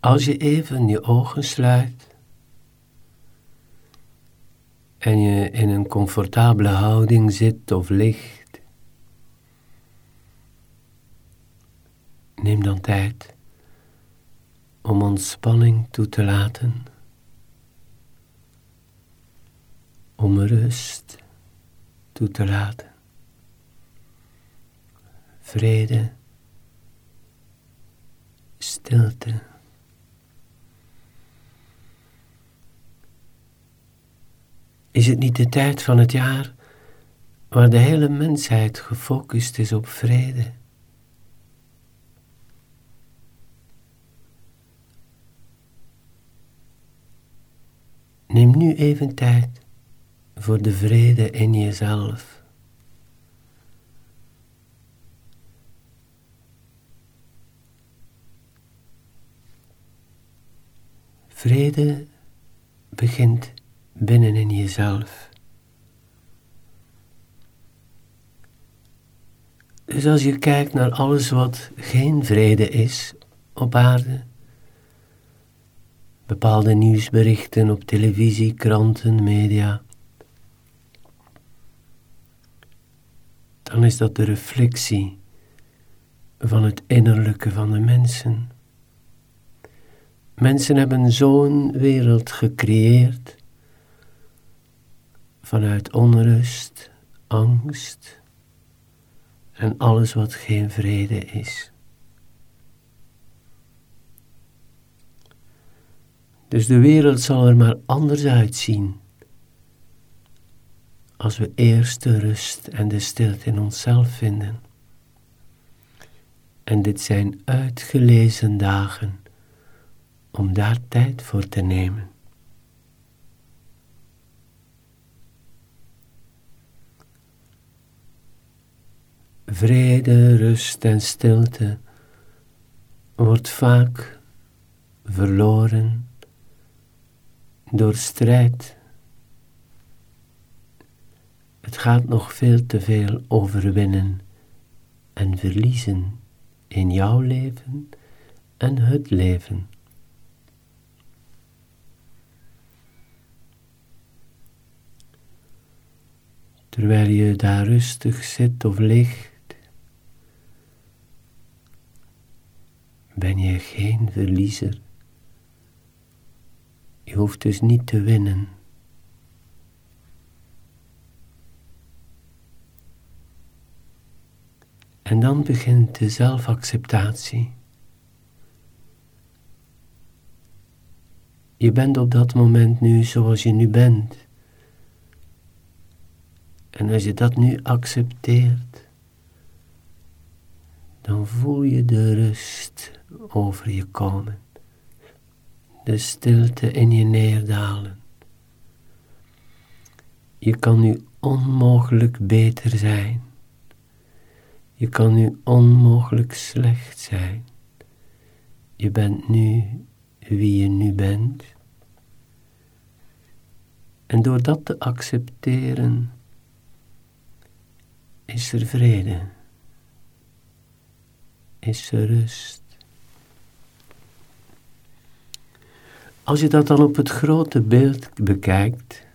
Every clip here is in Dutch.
Als je even je ogen sluit en je in een comfortabele houding zit of ligt, neem dan tijd om ontspanning toe te laten, om rust toe te laten, vrede, stilte. Is het niet de tijd van het jaar waar de hele mensheid gefocust is op vrede? Neem nu even tijd voor de vrede in jezelf. Vrede begint binnen in jezelf. Dus als je kijkt naar alles wat geen vrede is op aarde, bepaalde nieuwsberichten op televisie, kranten, media, dan is dat de reflectie van het innerlijke van de mensen. Mensen hebben zo'n wereld gecreëerd vanuit onrust, angst en alles wat geen vrede is. Dus de wereld zal er maar anders uitzien als we eerst de rust en de stilte in onszelf vinden. En dit zijn uitgelezen dagen om daar tijd voor te nemen. Vrede, rust en stilte wordt vaak verloren door strijd. Het gaat nog veel te veel over winnen en verliezen in jouw leven en het leven. Terwijl je daar rustig zit of ligt, ben je geen verliezer. Je hoeft dus niet te winnen. En dan begint de zelfacceptatie. Je bent op dat moment nu zoals je nu bent. En als je dat nu accepteert, dan voel je de rust over je komen, de stilte in je neerdalen. Je kan nu onmogelijk beter zijn. Je kan nu onmogelijk slecht zijn. Je bent nu wie je nu bent. En door dat te accepteren, is er vrede, is er rust. Als je dat dan op het grote beeld bekijkt,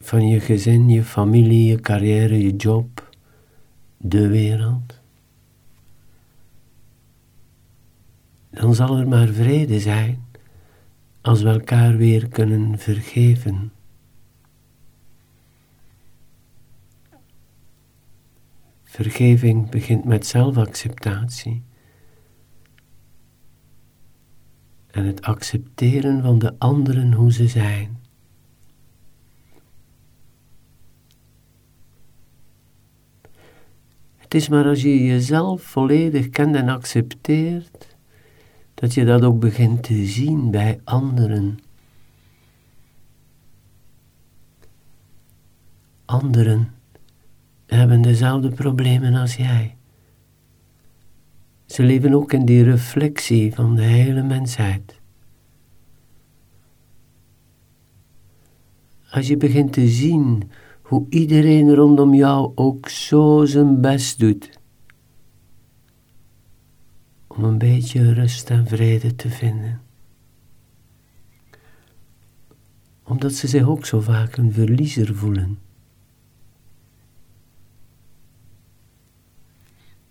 van je gezin, je familie, je carrière, je job, de wereld, dan zal er maar vrede zijn als we elkaar weer kunnen vergeven. Vergeving begint met zelfacceptatie. En het accepteren van de anderen hoe ze zijn. Het is maar als je jezelf volledig kent en accepteert, dat je dat ook begint te zien bij anderen. Anderen hebben dezelfde problemen als jij. Ze leven ook in die reflectie van de hele mensheid. Als je begint te zien hoe iedereen rondom jou ook zo zijn best doet om een beetje rust en vrede te vinden. Omdat ze zich ook zo vaak een verliezer voelen.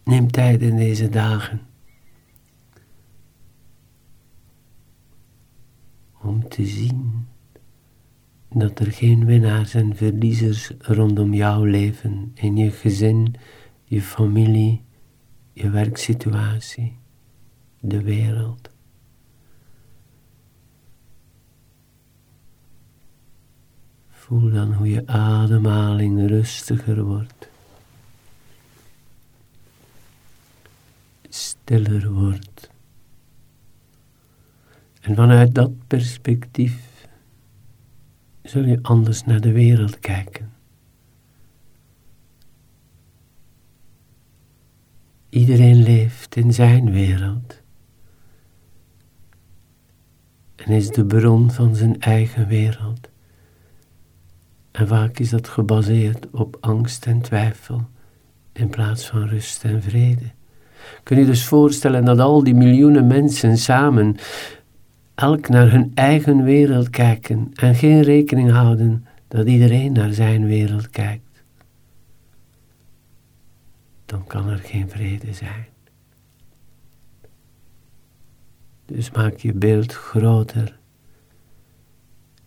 Neem tijd in deze dagen om te zien dat er geen winnaars en verliezers rondom jou leven in je gezin, je familie, je werksituatie, de wereld. Voel dan hoe je ademhaling rustiger wordt, stiller wordt. En vanuit dat perspectief zul je anders naar de wereld kijken. Iedereen leeft in zijn wereld en is de bron van zijn eigen wereld. En vaak is dat gebaseerd op angst en twijfel in plaats van rust en vrede. Kun je dus voorstellen dat al die miljoenen mensen samen elk naar hun eigen wereld kijken en geen rekening houden dat iedereen naar zijn wereld kijkt? Dan kan er geen vrede zijn. Dus maak je beeld groter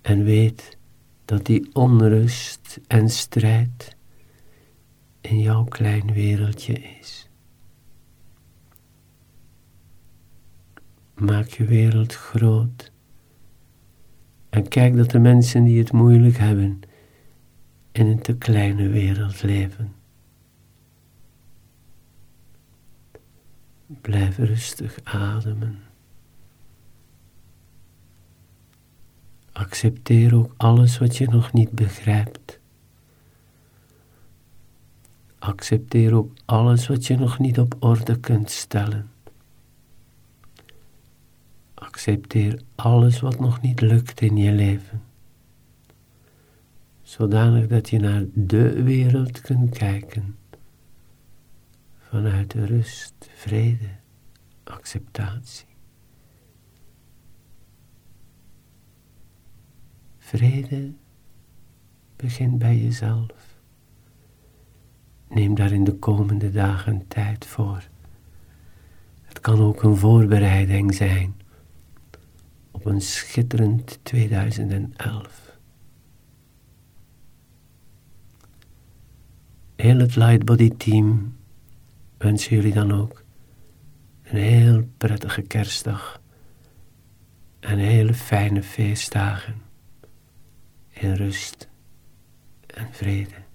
en weet dat die onrust en strijd in jouw klein wereldje is. Maak je wereld groot en kijk dat de mensen die het moeilijk hebben in een te kleine wereld leven. Blijf rustig ademen. Accepteer ook alles wat je nog niet begrijpt. Accepteer ook alles wat je nog niet op orde kunt stellen. Accepteer alles wat nog niet lukt in je leven. Zodanig dat je naar de wereld kunt kijken. Vanuit rust, vrede, acceptatie. Vrede begint bij jezelf. Neem daar in de komende dagen tijd voor. Het kan ook een voorbereiding zijn op een schitterend 2011. Heel het Lightbody team wens jullie dan ook een heel prettige kerstdag en hele fijne feestdagen in rust en vrede.